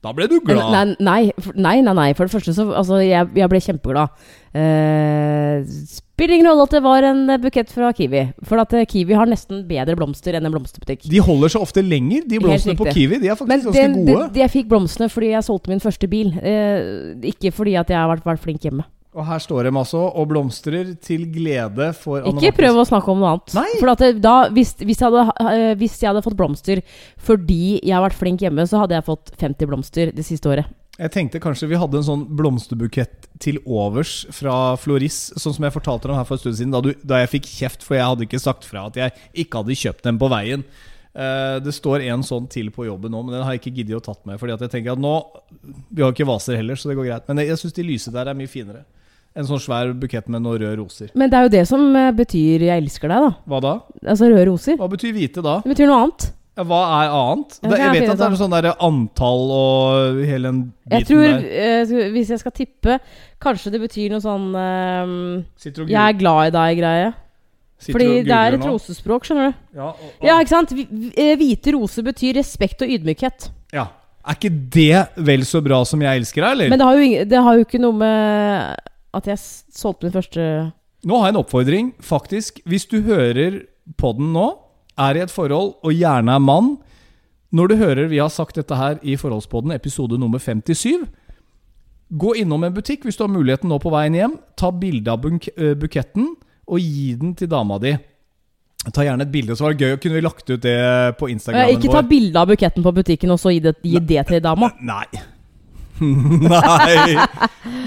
Da ble du glad. Nei, nei, nei, nei. For det første så Altså, jeg, jeg ble kjempeglad. Eh, spiller ingen rolle at det var en eh, bukett fra Kiwi. For at eh, Kiwi har nesten bedre blomster enn en blomsterbutikk. De holder seg ofte lenger, de blomstene på. Kiwi. De er faktisk ganske gode. det, jeg fikk blomstene fordi jeg solgte min første bil. Eh, ikke fordi at jeg har vært, vært flink hjemme. Og her står de altså og blomstrer til glede for Anne Ikke prøv å snakke om noe annet. Nei. For at det, da, hvis, hvis, jeg hadde, eh, hvis jeg hadde fått blomster fordi jeg har vært flink hjemme, så hadde jeg fått 50 blomster det siste året. Jeg tenkte kanskje vi hadde en sånn blomsterbukett til overs fra Floris, sånn som jeg fortalte dem her for en stund siden, da, du, da jeg fikk kjeft, for jeg hadde ikke sagt fra at jeg ikke hadde kjøpt dem på veien. Uh, det står en sånn til på jobben nå, men den har jeg ikke giddet å tatt med. Fordi at jeg tenker at nå Vi har ikke vaser heller, så det går greit. Men jeg, jeg syns de lyse der er mye finere. En sånn svær bukett med noen røde roser. Men det er jo det som eh, betyr 'jeg elsker deg', da. Hva da? Altså røde roser. Hva betyr hvite da? Det betyr noe annet. Ja, Hva er annet? Det, jeg vet at det er sånn der antall og hele den biten Jeg tror, der. eh, hvis jeg skal tippe, kanskje det betyr noe sånn eh, 'jeg er glad i deg'-greie. Fordi det er et rosespråk, skjønner du. Ja, og, og, Ja, ikke sant? Vi- vi- Hvite roser betyr respekt og ydmykhet. ja. Er ikke det vel så bra som 'jeg elsker deg', eller? Men det har, jo, det har jo ikke noe med at jeg solgte min første Nå har jeg en oppfordring, faktisk. Hvis du hører podden nå, er i et forhold og gjerne er mann Når du hører vi har sagt dette her i Forholdspodden, episode nummer 57 Gå innom en butikk hvis du har muligheten nå på veien hjem. Ta bilde av buk eh, buketten og gi den til dama di. Ta gjerne et bilde, så var det gøy. Kunne vi lagt ut det på Instagram Instagramen Ikke ta vår? bilde av buketten på butikken og så gi det, gi det til dama. Nei. Nei.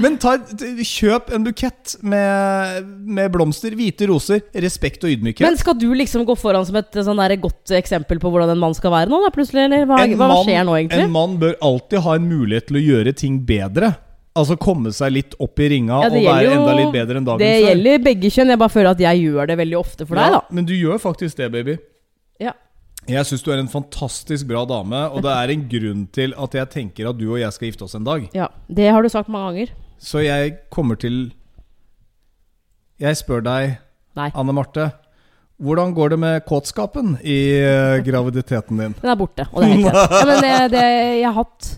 Men ta, kjøp en bukett med, med blomster, hvite roser, respekt og ydmykhet. Men skal du liksom gå foran som et sånn der godt eksempel på hvordan en mann skal være nå, da, plutselig? Eller hva, hva mann- skjer nå, egentlig? En mann bør alltid ha en mulighet til å gjøre ting bedre. Altså komme seg litt opp i ringa Ja, og være jo- enda litt bedre enn dagen Det før. gjelder begge kjønn. Jeg bare føler at jeg gjør det veldig ofte for deg, da. Men du gjør faktisk det, baby. Jeg syns du er en fantastisk bra dame, og det er en grunn til at jeg tenker at du og jeg skal gifte oss en dag. ja. Det har du sagt mange ganger. Så jeg kommer til Jeg spør deg, Nei. Anne Marte. Hvordan går det med kåtskapen i eh, graviditeten din? Den er borte, og det er helt greit. Ja, men det, det jeg har hatt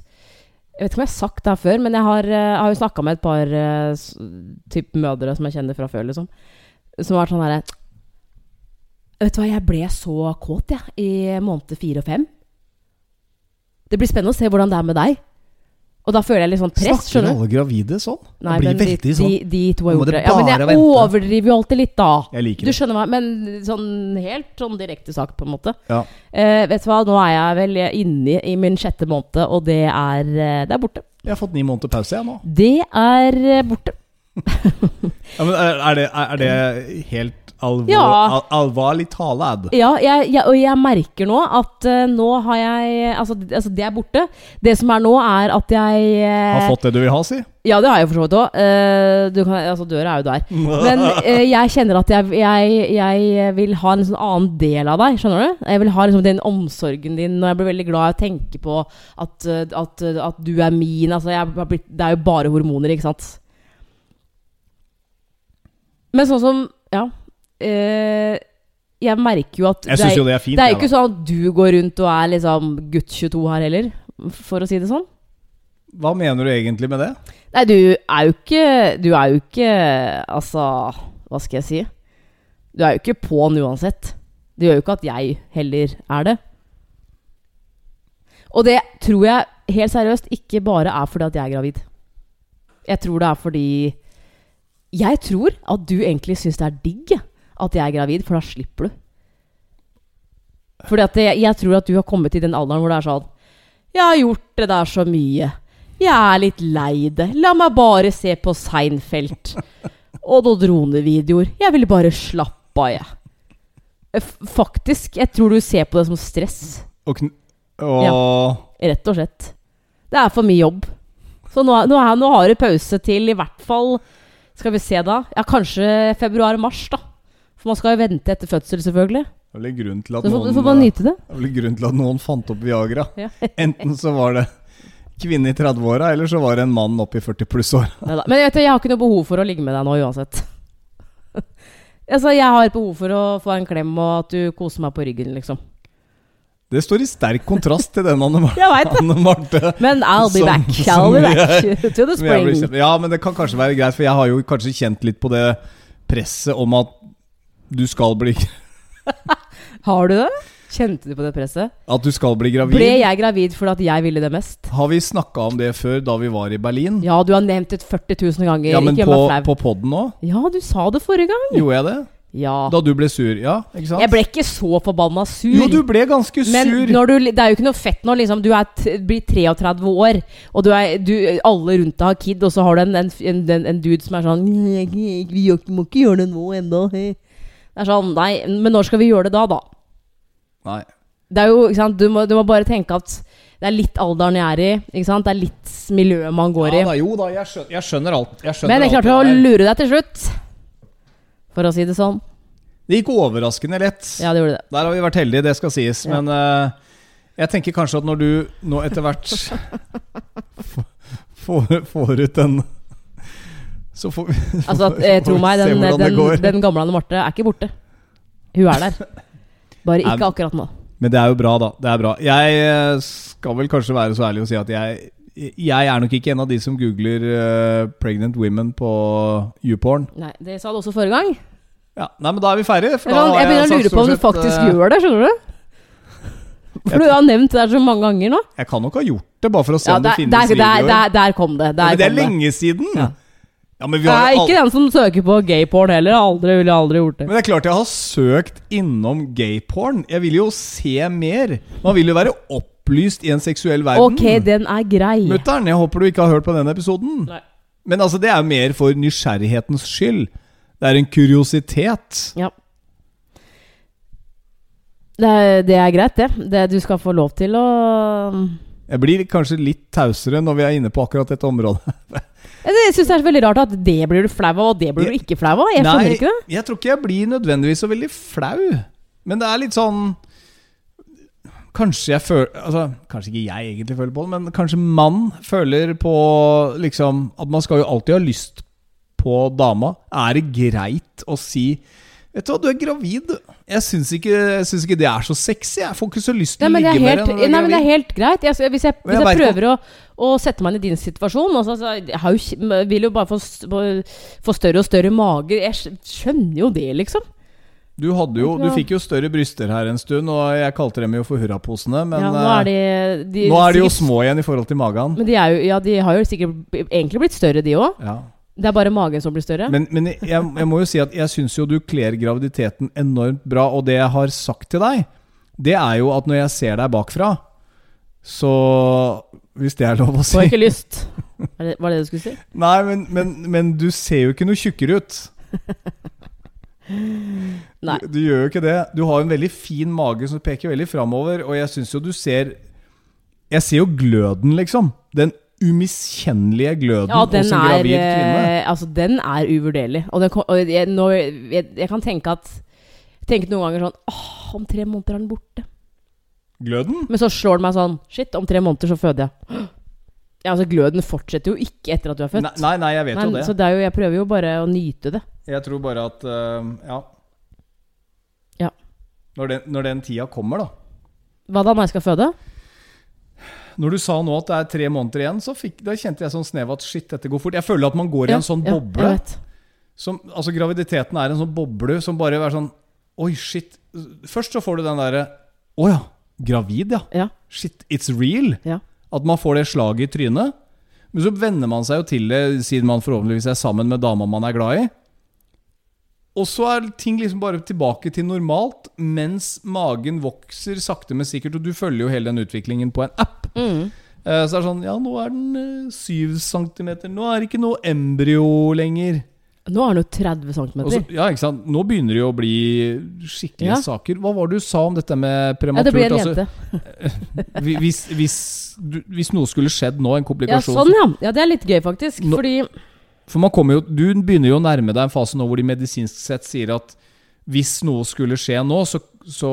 Jeg vet ikke om jeg har sagt det her før, men jeg har, jeg har jo snakka med et par eh, typ mødre som jeg kjenner fra før, liksom. Som har vært sånn herre Vet du hva, jeg ble så kåt, jeg, i måned fire og fem. Det blir spennende å se hvordan det er med deg. Og da føler jeg litt sånn press, Snakker du. alle gravide sånn? Nei, blir men de, veldig de, sånn. de to har gjort det. Ja, men jeg vente. overdriver jo alltid litt, da. Jeg liker Du det. skjønner hva Men sånn helt sånn direkte sak, på en måte. Ja. Eh, vet du hva, nå er jeg vel inne i min sjette måned, og det er, eh, det er borte. Jeg har fått ni måneder pause, jeg nå. Det er eh, borte. Ja, men er, er, det, er det helt alvor, Ja. al alvorlig tale? Ja, jeg, jeg, og jeg merker nå at uh, nå har jeg altså, altså, det er borte. Det som er nå, er at jeg uh, Har fått det du vil ha, si? Ja, det har jeg for så vidt òg. altså, døra er jo der. Men uh, jeg kjenner at jeg, jeg, jeg vil ha en sånn annen del av deg. Skjønner du? Jeg vil ha liksom den omsorgen din, og jeg blir veldig glad i å tenke på at, eh, at, at du er min. Altså, blitt, det er jo bare hormoner, ikke sant? Men sånn som Ja. eh, jeg merker jo at Jeg det syns jo det er fint. det er jo ikke sånn at du går rundt og er liksom gutt 22 her heller, for å si det sånn. Hva mener du egentlig med det? Nei, du er jo ikke Du er jo ikke Altså, hva skal jeg si? Du er jo ikke på'n uansett. Det gjør jo ikke at jeg heller er det. Og det tror jeg helt seriøst ikke bare er fordi at jeg er gravid. Jeg tror det er fordi Jeg tror at du egentlig syns det er digg at jeg er gravid, for da slipper du. Fordi at jeg, jeg tror at du har kommet til den alderen hvor det er sånn Jeg har gjort det der så mye. Jeg er litt lei det. La meg bare se på Seinfeld. Og noen dronevideoer. Jeg vil bare slappe av, jeg. Faktisk. Jeg tror du ser på det som stress. Og, og Rett og slett. Det er for mye jobb. Så nå, nå, nå har du pause til i hvert fall Skal vi se, da? Ja, kanskje februar-mars, da. For man skal jo vente etter fødsel, selvfølgelig. Det vel grunn til at noen får bare nyte det. Det grunn til at noen fant opp Viagra. Ja. Enten så var det kvinne i 30-åra, eller så var det en mann opp i 40 pluss år. Neida. Men vet du, jeg har ikke noe behov for å ligge med deg nå uansett. altså, jeg har behov for å få en klem og at du koser meg på ryggen, liksom. Det står i sterk kontrast til den Anne, Mar. Anne Marte. Men I'll be Som- back. I'll be back to the spring. Ja, men det kan kanskje være greit, for jeg har jo kanskje kjent litt på det presset om at du skal bli Har du det? Kjente du på det presset? At du skal bli gravid. Ble jeg gravid fordi at jeg ville det mest? Har vi snakka om det før, da vi var i Berlin? Ja, du har nevnt det 40 000 ganger. Ja, men på, på poden òg? Ja, du sa det forrige gang. Gjorde jeg det? Ja. Da du ble sur? Ja, ikke sant? Jeg ble ikke så forbanna sur. Jo, du ble ganske Men sur. når du, det er jo ikke noe fett når liksom, du er t blir 33 år, og du er, du, alle rundt deg har kid, og så har du en, en, en, en, en dude som er sånn «Jeg- jeg- Vi må ikke gjøre det nå ennå. Det er sånn, nei, men når skal vi gjøre det da, da? Nei. Det er jo, ikke sant, du må, du må bare tenke at det er litt alderen jeg er i. Ikke sant? Det er litt miljøet man går Ja, i. da, jo da, jeg skjønner, jeg skjønner alt. Jeg skjønner Men jeg klarte å lure deg til slutt. For å si det sånn. Det gikk overraskende lett. Ja, det gjorde det. Der har vi vært heldige, det skal sies. Ja. Men uh, jeg tenker kanskje at når du nå etter hvert får, får ut den Så får vi Altså, eh, tro meg, den, den, den gamle Anne Marte er ikke borte. Hun er der. Bare Nei, ikke akkurat nå. Men det er jo bra, da. Det er bra. Jeg eh, skal vel kanskje være så ærlig å si at jeg Jeg er nok ikke en av de som googler uh, 'pregnant women' på YouPorn. Nei, det sa du også forrige gang. Ja, Nei, men da er vi ferdige. Jeg, har jeg begynner å lure på om du faktisk uh, gjør det, skjønner du? For du har nevnt det der så mange ganger nå. Jeg kan nok ha gjort det, bare for å se Ja, om det finnes der, der, videoer. der, der kom det. Der ja, men det er det. lenge siden! Ja. Ja, men vi Jeg er ikke den som søker på gayporn heller. Aldri ville jeg aldri gjort det. Men det er klart jeg har søkt innom gayporn. Jeg vil jo se mer. Man vil jo være opplyst i en seksuell verden. Ok, den er grei. Mutter'n, jeg håper du ikke har hørt på denne episoden. Nei. Men altså, det er jo mer for nysgjerrighetens skyld. Det er en kuriositet. Ja. Det er, det er greit, det. det. Du skal få lov til å Jeg blir kanskje litt tausere når vi er inne på akkurat dette området. Jeg syns det er så veldig rart at det blir du flau av, og det blir du ikke flau av. Jeg skjønner ikke det. jeg tror ikke jeg blir nødvendigvis så veldig flau. Men det er litt sånn Kanskje jeg føler altså, Kanskje ikke jeg egentlig føler på det, men kanskje mann føler på liksom At man skal jo alltid ha lyst på dama. Er det greit å si Vet du hva, du er gravid. Jeg syns ikke, ikke det er så sexy. Jeg får ikke så lyst til Nei, å ligge er med deg nei, men det er helt greit. Jeg, hvis jeg, hvis jeg jeg prøver å, å sette meg inn i din situasjon altså, Jeg har jo, vil jo bare få, få større og større mager. Jeg skjønner jo det, liksom. Du, jo, du fikk jo større bryster her en stund, og jeg kalte dem jo for hurraposene. Men ja, nå eh, er de, de, nå er de jo små igjen i forhold til magen. Men de, jo, ja, de har jo sikkert egentlig blitt større, de òg. Ja. Det er bare magen som blir større. Men, men jeg, jeg må jo si at jeg syns jo du kler graviditeten enormt bra, og det jeg har sagt til deg, det er jo at når jeg ser deg bakfra, så Hvis det er lov å si Får ikke lyst. Var det, var det det du skulle si? Nei, men, men, men du ser jo ikke noe tjukkere ut. Nei. Du, du gjør jo ikke det. Du har en veldig fin mage som peker veldig framover, og jeg syns jo du ser Jeg ser jo gløden, liksom. Den umiskjennelige gløden Ja, den hos en er, gravid kvinne. eh, altså, den er uvurderlig. Og, den, og jeg, nå, jeg, jeg kan tenke at Tenke noen ganger sånn Åh, om tre måneder er den borte. Gløden? Men så slår det meg sånn Shit, om tre måneder så føder jeg. Ja, altså Gløden fortsetter jo ikke etter at du er født. Nei, nei, jeg vet Nei, jo det. Så det er jo, jeg prøver jo bare å nyte det. Jeg tror bare at Ja. Ja. Når den, når den tida kommer, da. Hva da, når jeg skal føde? Når du sa nå at det er tre måneder igjen, så fikk, kjente jeg sånn snev at shit, dette går fort. Jeg føler at man går i en sånn boble. Ja. Som, altså Graviditeten er en sånn boble som bare er sånn Oi, shit. Først så får du den derre Å ja. Gravid, ja. Ja. Shit, it's real. Ja. At man får det slaget i trynet. Men så venner man seg jo til det, siden man forhåpentligvis er sammen med dama man er glad i. Og så er ting liksom bare tilbake til normalt, mens magen vokser sakte, men sikkert. Og du følger jo hele den utviklingen på en app. Mm. Så Så er det sånn Ja, nå er den eh, syv centimeter. Nå er det ikke noe embryo lenger. Nå er den jo 30 cm. Så, ja, ikke sant? Nå begynner det jo å bli skikkelige Ja. saker. Hva var det du sa om dette med ja, prematurt? det blir en Altså, jente. Altså, hvis, hvis, hvis noe skulle skjedd nå, en Ja, komplikasjon sånn, ja. ja. Det er litt gøy, faktisk. Nå- Fordi For man kommer jo, Du begynner jo å nærme deg en fase nå hvor de medisinsk sett sier at hvis noe skulle skje nå, så, så,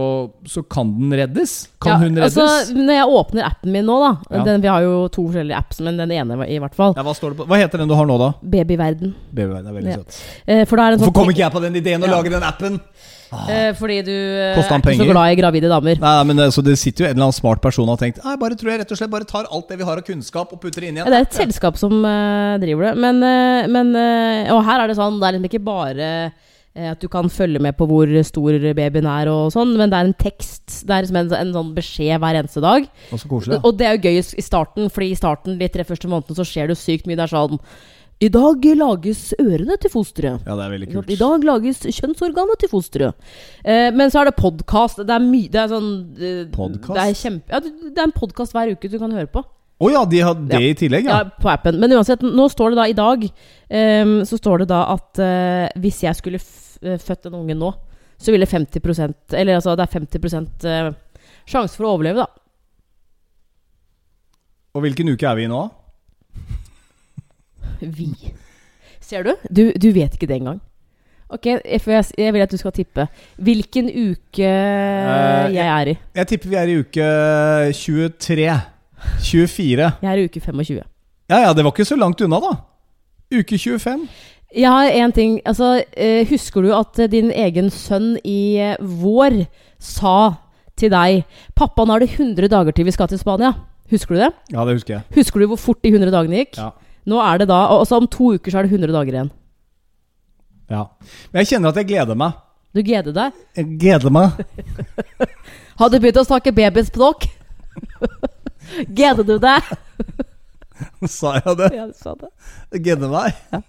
så kan den reddes. Kan ja, hun reddes? Altså, når jeg åpner appen min nå, da Ja. den, Vi har jo to forskjellige apps, men den ene i hvert fall. ja, hva, står det på? hva heter den du har nå, da? Babyverden. Babyverden er veldig Ja. søt. Eh, for da er det Hvorfor sånn kom ikke jeg på den ideen å lage den appen? Eh, Fordi du eh, er ikke så glad i gravide damer. Nei, men altså, Det sitter jo en eller annen smart person og har tenkt Nei, bare tror jeg rett og slett bare tar alt det vi har av kunnskap og putter det inn Ja, igjen. det er et selskap som uh, driver det. Men, uh, men uh, Og her er det sånn, det er liksom ikke bare at du kan følge med på hvor stor babyen er og sånn, men det er en tekst. Det er liksom en, en sånn beskjed hver eneste dag. Og så koselig. Og det er jo gøy i starten, Fordi i starten de tre første månedene så skjer det jo sykt mye. Det er sånn I dag lages ørene til fosteret. Ja, det er veldig kult. I dag lages kjønnsorganet til fosteret. Eh, men så er det podkast. Det er mye Det er sånn eh, Podcast? Det er kjempe Ja, det er en podkast hver uke du kan høre på. Å ja, de har det i tillegg, Ja, ja. på appen. Men uansett, nå står det da i dag eh, Så står det da at eh, hvis jeg skulle eh, født en unge nå, så ville 50% Eller altså, det er 50 eh, sjanse for å overleve, da. Og hvilken uke er vi i nå? Vi. Ser du? Du, du vet ikke det engang. Ok, jeg, jeg, vil at du skal tippe. Hvilken uke Eh, jeg er i. Jeg tipper vi er i uke 23. 24. Jeg er i uke 25. Ja ja, det var ikke så langt unna, da. Uke 25. Jeg har én ting. Altså, eh, husker du at eh, din egen sønn i vår sa til deg 'Pappa, nå er det 100 dager til vi skal til Spania'. Husker du det? Ja, det husker jeg. Husker du hvor fort de 100 dagene gikk? Ja. Nå er det da Altså om to uker så er det 100 dager igjen. ja. Men jeg kjenner at jeg gleder meg. Du gleder deg? Jeg gleder meg. Har du begynt å snakke babyspråk? gleder du deg? Sa jeg det? Ja, du sa det. Jeg gleder meg. Ja.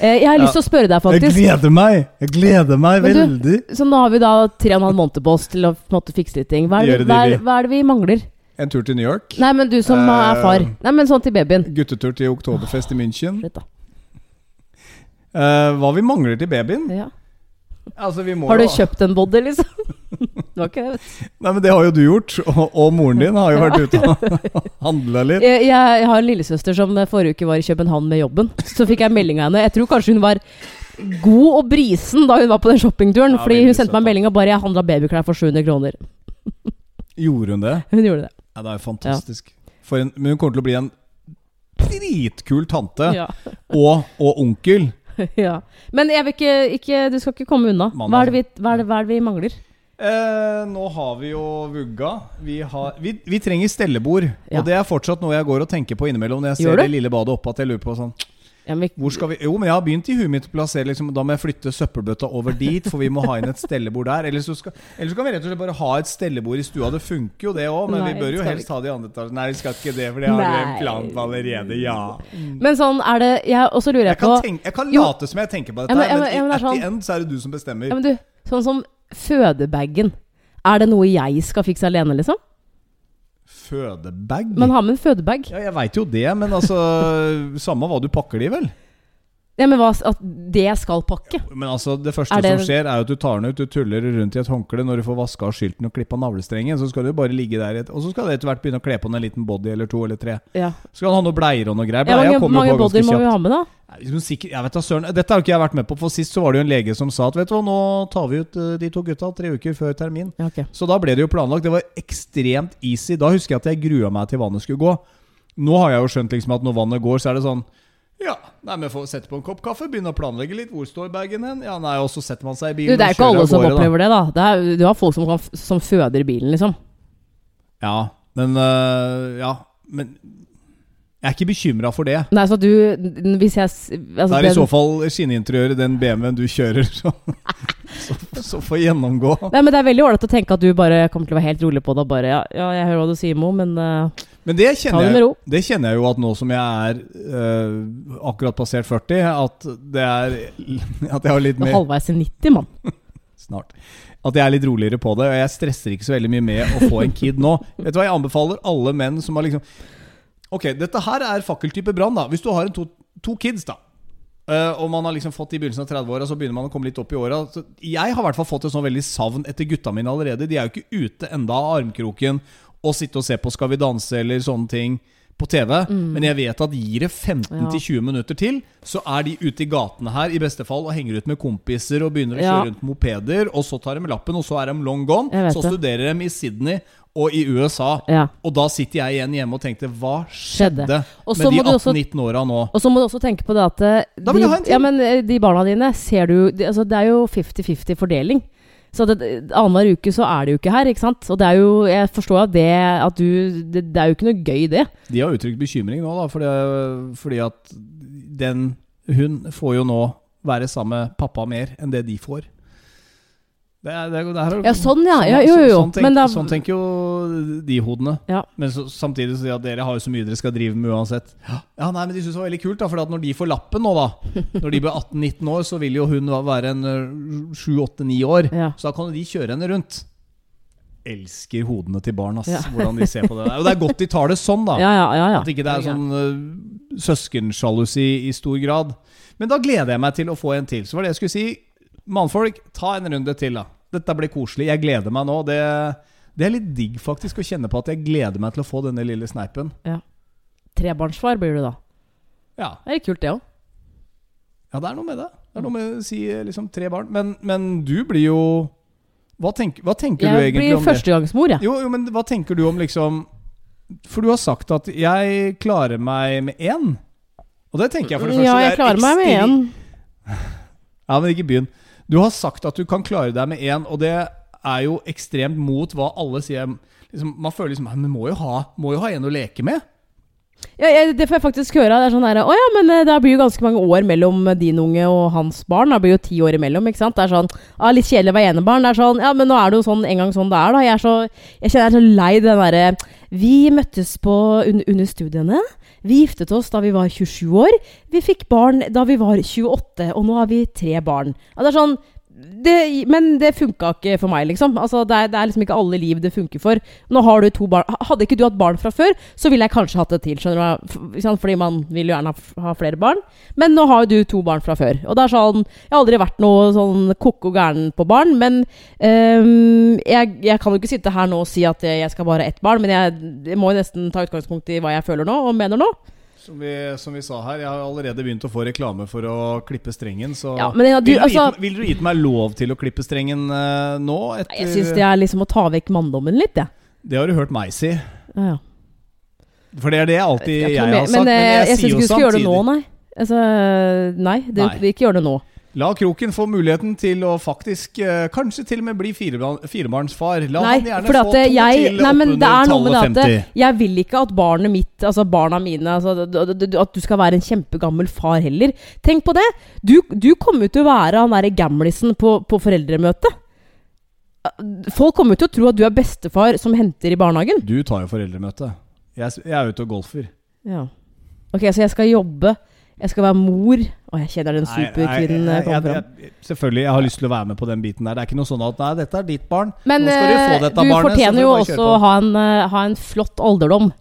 jeg har lyst til å spørre deg, faktisk. Jeg gleder meg. Jeg gleder meg Men du- veldig. Så nå har vi da tre og en halv måned på oss til å på en måte, fikse litt ting. Hva er, det, det hva, er, hva er det vi mangler? En tur til New York. Nei, men du som er far. Eh, Nei, men sånn til babyen. Guttetur til Oktoberfest i München. Slutt, da. Uh, hva vi mangler til babyen? Ja. Altså, Har du jo- kjøpt en body, liksom? det var ikke det. Nei, men Det har jo du gjort. Og, og moren din har jo vært ute og handla litt. Jeg, jeg har en lillesøster som forrige uke var i København med jobben. Så fikk jeg melding av henne. Jeg tror kanskje hun var god og brisen da hun var på den shoppingturen. Ja, fordi hun sendte meg da. melding og bare 'Jeg handla babyklær for 700 kroner'. Gjorde hun det? Hun gjorde det. Ja, Det er jo fantastisk. For en, men hun kommer til å bli en dritkul tante. Ja. Og, og onkel. ja. Men jeg vil ikke, ikke Du skal ikke komme unna. Hva er det vi, hva er det, hva er det vi mangler? Eh, nå har vi jo vugga. Vi, har, vi, vi trenger stellebord. Ja. Og det er fortsatt noe jeg går og tenker på innimellom når jeg ser det lille badet oppe. At jeg lurer på sånn Ja, men, Hvor skal vi Jo, men jeg har begynt i huet mitt å plassere liksom, Da må jeg flytte søppelbøtta over dit, for vi må ha inn et stellebord der. Eller så, skal, eller så kan vi rett og slett bare ha et stellebord i stua. Det funker jo, det òg, men Nei, vi bør jo helst helst ha det i andre etasje. Nei, vi skal ikke det, for det har vi en plan på allerede. Ja. men sånn er det jeg, også lurer jeg, Jeg kan, tenke, jeg kan Jo. late som jeg tenker på dette, men- men- men at the sånn- end så er det du som bestemmer. ja, men du, Sånn som fødebagen. Er det noe jeg skal fikse alene, liksom? Fødebag? Man har med en fødebag. Ja, jeg veit jo det, men altså Samme hva du pakker det i, vel? Ja, men hva, At det skal pakke? Men altså, det første det- som skjer, er jo at du tar den ut, du tuller rundt i et håndkle når du får vaska av skylten og klippa navlestrengen. Så skal du bare ligge der, et, og så skal det etter hvert begynne å kle på en liten body eller to eller tre. Ja. Så skal han ha noe bleier og noe greier. Ja, mange mange bodyer må vi ha med, da. Sikkert- jeg vet da søren Dette har jo ikke jeg vært med på, for sist så var det jo en lege som sa at vet du hva, nå tar vi ut eh, de to gutta tre uker før termin. Ja, okay. Så da ble det jo planlagt. Det var ekstremt easy. Da husker jeg at jeg grua meg til vannet skulle gå. Nå har jeg jo skjønt liksom at når vannet går, så er det sånn Ja, nei, men får sette på en kopp kaffe, begynne å planlegge litt. Hvor står bagen hen? Ja, nei, og så setter man seg i bilen. Du, det er ikke alle som gårde, da. opplever det, da. Det er, du har folk som, kan, som føder bilen, liksom. Ja, men øh, Ja, men jeg er ikke bekymra for det. Nei, så du Hvis jeg altså, det er i så fall skinninteriøret, den BMW-en du kjører, så, så, så får gjennomgå. Nei, men Det er veldig ålreit å tenke at du bare kommer til å være helt rolig på det. og Bare, ja, ja, jeg hører hva du sier, Mo, men eh, Men det kjenner, jeg, det kjenner jeg jo at nå som jeg er uh, akkurat passert 40, at det er At jeg har litt er mer halvveis i 90, mann. Snart. At jeg er litt roligere på det, og jeg stresser ikke så veldig mye med å få en kid nå. Vet du hva, Jeg anbefaler alle menn som har liksom Ok, dette her er fakkeltype brann, da. Hvis du har en to, to kids, da. Uh, og man har liksom fått i begynnelsen av 30-åra, så begynner man å komme litt opp i åra. Jeg har i hvert fall fått et sånn veldig savn etter gutta mine allerede. De er jo ikke ute enda av armkroken og sitte og se på Skal vi danse eller sånne ting på TV. Men jeg vet at gir det 15-20 minutter til, så er de ute i gatene her i beste fall og henger ut med kompiser og begynner å Ja. kjøre rundt mopeder, og så tar de lappen, og så er de long gone. Så studerer de i Sydney og i USA. Ja. Og da sitter jeg igjen hjemme og tenkte Hva skjedde, Skjedde. Med de må du også- 18-19 åra nå? Og så må du også tenke på det at eh, de, ja, men eh, de barna dine ser du de, altså, Det er jo 50-50 fordeling. Så det- annenhver uke så er de jo ikke her, ikke sant? Og det er jo Jeg forstår at det at du Det, det er jo ikke noe gøy, det. De har uttrykt bekymring nå, da, fordi, fordi at den Hun får jo nå være sammen med pappa mer enn det de får. Det er, det er, det er, Ja, sånn, ja. Ja, jo, jo, jo. Sånn, tenk, Men da- sånn tenker jo de hodene. Ja. Men så, samtidig så sier de at dere har jo så mye dere skal drive med uansett. Ja, nei, men de syns det var veldig kult, da. For at når de får lappen nå, da Når de blir 18-19 år, så vil jo hun være en 7-8-9 år. Ja. Så da kan jo de kjøre henne rundt. Elsker hodene til barn, ass. Ja. Hvordan de ser på det. Og det er godt de tar det sånn, da. Ja, ja, ja. ja. At ikke det er sånn uh, søskensjalusi i stor grad. Men da gleder jeg meg til å få en til. Så var det jeg skulle si. Mannfolk, ta en runde til, da. Dette blir koselig. Jeg gleder meg nå. Det, det er litt digg faktisk å kjenne på at jeg gleder meg til å få denne lille sneipen. Trebarnsfar blir du da. Ja, Det er litt kult, det òg. ja det er noe med det. Det er noe med å si liksom tre barn. Men, men du blir jo Hva, tenk, hva tenker du egentlig om det? Jeg blir førstegangsmor, jeg. Jo, jo, men hva tenker du om liksom For du har sagt at 'jeg klarer meg med én'. Og det tenker jeg for det første Ja, jeg er klarer meg med én. Ja, men ikke begynn. Du har sagt at du kan klare deg med én, og det er jo ekstremt mot hva alle sier. liksom, Man føler liksom jo ha, må jo ha en å leke med. Ja, jeg, det får jeg faktisk høre. Det er sånn der, Å ja, men eh, det blir jo ganske mange år mellom din unge og hans barn. Det blir jo ti år imellom. ikke sant? Det er sånn, ah, Litt kjedelig å være enebarn. Det er sånn, ja, men nå er det jo sånn en gang sånn det er, da. Jeg, er så, jeg kjenner jeg er så lei den derre Vi møttes på, un, under studiene. Vi giftet oss da vi var 27 år. Vi fikk barn da vi var 28, og nå har vi tre barn. Ja, det er sånn det, men det funka ikke for meg, liksom. Altså, det, er, det, er, liksom ikke alle liv det funker for. Nå har du to barn Hadde ikke du hatt barn fra før, så ville jeg kanskje hatt det til. skjønner du? Fordi man vil jo gjerne ha, flere barn. Men nå har jo du to barn fra før. Og det er sånn Jeg har aldri vært noe sånn koko gæren på barn, men um, jeg, jeg, kan jo ikke sitte her nå og si at jeg skal bare ha ett barn, men jeg, jeg må jo nesten ta utgangspunkt i hva jeg føler nå, og mener nå. Som vi, som vi, sa her, jeg har allerede begynt å få reklame for å klippe strengen. Så ja, ja, du, vil, du altså, gitt, vil, du gitt meg lov til å klippe strengen uh, nå? Etter, jeg syns det er liksom å ta vekk manndommen litt, jeg. Ja. Det har du hørt meg si. Ja, For det er det alltid jeg, jeg har sagt. Men, men jeg, jeg, jeg syns ikke du skal gjøre det nå, nei. Altså, nei, det, nei. ikke gjøre det nå. La Kroken få muligheten til å faktisk uh, kanskje til og med bli firebarnsfar. La nei, han gjerne få to jeg, til nei, men det er noe med 50. At jeg vil ikke at barnet mitt, altså barna mine altså, At du skal være en kjempegammel far heller. Tenk på det! Du, du kommer jo til å være han derre gamlisen på, på foreldremøtet. Folk kommer til å tro at du er bestefar som henter i barnehagen. Du tar jo foreldremøte. Jeg, jeg er ute og golfer. Ja. Ok, så jeg skal jobbe jeg skal være mor. Og jeg kjenner den superkvinnen komme fram. Selvfølgelig, jeg har lyst til å være med på den biten der. Det er ikke noe sånn at nei, dette er ditt barn. Men Nå skal du få dette du barnet, fortjener jo også å ha en, uh, ha en flott alderdom.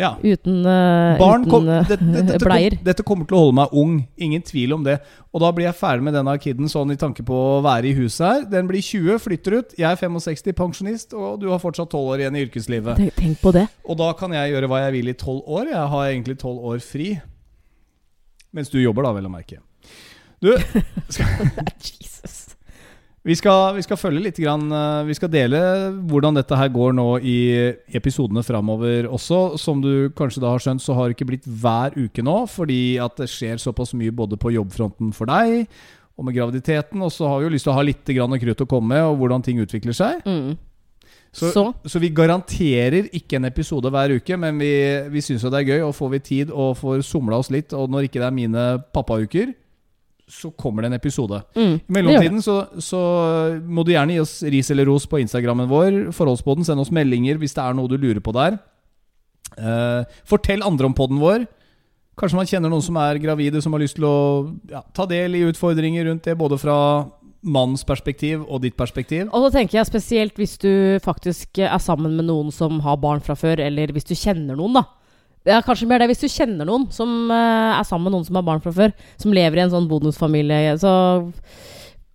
Ja. Uten, uh, Barn uten kom, uh, det, det, dette, bleier. kom, dette kommer til å holde meg ung. Ingen tvil om det. Og da blir jeg ferdig med denne kiden sånn i tanke på å være i huset her. Den blir 20, flytter ut. Jeg er 65, pensjonist, og du har fortsatt 12 år igjen i yrkeslivet. Tenk, tenk på det. Og da kan jeg gjøre hva jeg vil i 12 år. Jeg har egentlig 12 år fri. Mens du jobber, da, vel å merke. Du skal, vi, skal, vi skal følge litt grann, Vi skal dele hvordan dette her går nå i episodene framover også. Som du kanskje da har skjønt, så har det ikke blitt hver uke nå, fordi at det skjer såpass mye både på jobbfronten for deg og med graviditeten. Og så har vi jo lyst til å ha litt grann krutt å komme med, og hvordan ting utvikler seg. Mm. Så, så. så, vi garanterer ikke en episode hver uke, men vi, vi syns jo det er gøy. Og får vi tid og får somla oss litt, og når ikke det er mine pappauker, så kommer det en episode. Mm, I mellomtiden så, så, må du gjerne gi oss ris eller ros på Instagrammen vår. Forholdsboden, Send oss meldinger hvis det er noe du lurer på der. Uh, fortell andre om poden vår. Kanskje man kjenner noen som er gravide, som har lyst til å ja, ta del i utfordringer rundt det, både fra mannens perspektiv og ditt perspektiv. Og så tenker jeg spesielt hvis du faktisk er sammen med noen som har barn fra før, eller hvis du kjenner noen, da. er kanskje mer det hvis du kjenner noen som uh, er sammen med noen som har barn fra før. Som lever i en sånn bonusfamilie. Så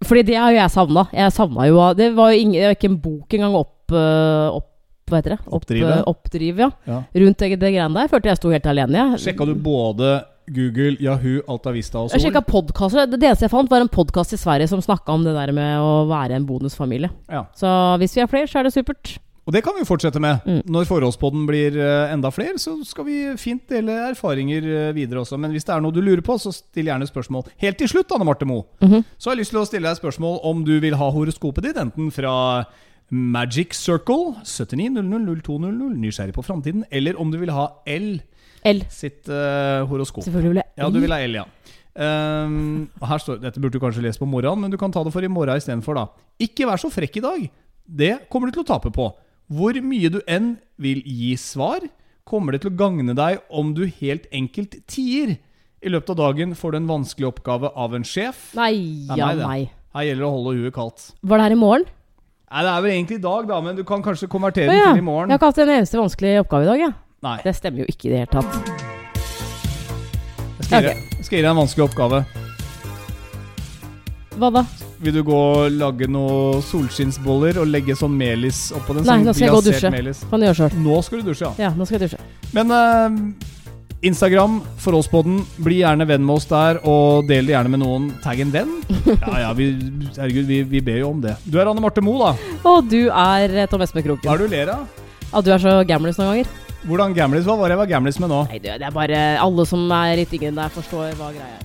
Fordi det har jo jeg savna. Jeg savna jo Det var jo ingen, ikke en bok engang opp, uh, opp hva heter det? Opp, oppdrive. oppdrive ja. Ja. Rundt det, det greiene der. Følte jeg sto helt alene. Ja. Sjekka du både Google, Yahoo, Alta Vista og Sol? Jeg sjekka podkaster. Det eneste jeg fant, var en podkast i Sverige som snakka om det der med å være en bonusfamilie. Ja. Så hvis vi er flere, så er det supert. Og det kan vi fortsette med. Mm. Når forholdspodden blir uh, enda flere, så skal vi fint dele erfaringer uh, videre også. Men hvis det er noe du lurer på, så still gjerne spørsmål. Helt til slutt, Anne Marte Moe, Mm -hmm. så har jeg lyst til å stille deg spørsmål om du vil ha horoskopet ditt, enten fra Magic Circle 79000200, nysgjerrig på framtiden, eller om du vil ha L L. sitt uh, horoskop. Selvfølgelig vil jeg Ja, du vil ha L, ja. Um, her står, dette burde du kanskje lese på morgenen, men du kan ta det for i morgen istedenfor. da. Ikke vær så frekk i dag. Det kommer du til å tape på. Hvor mye du enn vil gi svar, kommer det til å gagne deg om du helt enkelt tier. I løpet av dagen får du en vanskelig oppgave av en sjef. Nei, ja, nei. Her gjelder det å holde huet kaldt. Var det her i morgen? Nei, Det er vel egentlig i dag, da, men du kan kanskje konvertere den ja. til i morgen. Jeg har ikke hatt en eneste vanskelig oppgave i dag, jeg. Nei. Det stemmer jo ikke i det hele tatt. Jeg skal, deg- jeg skal gi deg en vanskelig oppgave. Hva da? Vil du gå og lage noen solskinnsboller og legge sånn melis oppå den? Nei, sånn nå skal jeg gå og dusje. Melis. Kan du gjøre sjøl. Nå skal du dusje, ja. Ja, nå skal jeg dusje. Men uh, Instagram, Forholdspodden, bli gjerne venn med oss der, og del det gjerne med noen. Tagg en venn. Ja, ja, vi, herregud, vi, vi ber jo om det. Du er Anne Marte Moe, da. Og du er eh, Tom Espen Hva Kroken. er det du ler av? At du er så gamlis noen ganger. Hvordan gamlis? Hva var det jeg var gamlis med nå? Nei, det er bare alle som er litt yngre enn deg, forstår hva greia er.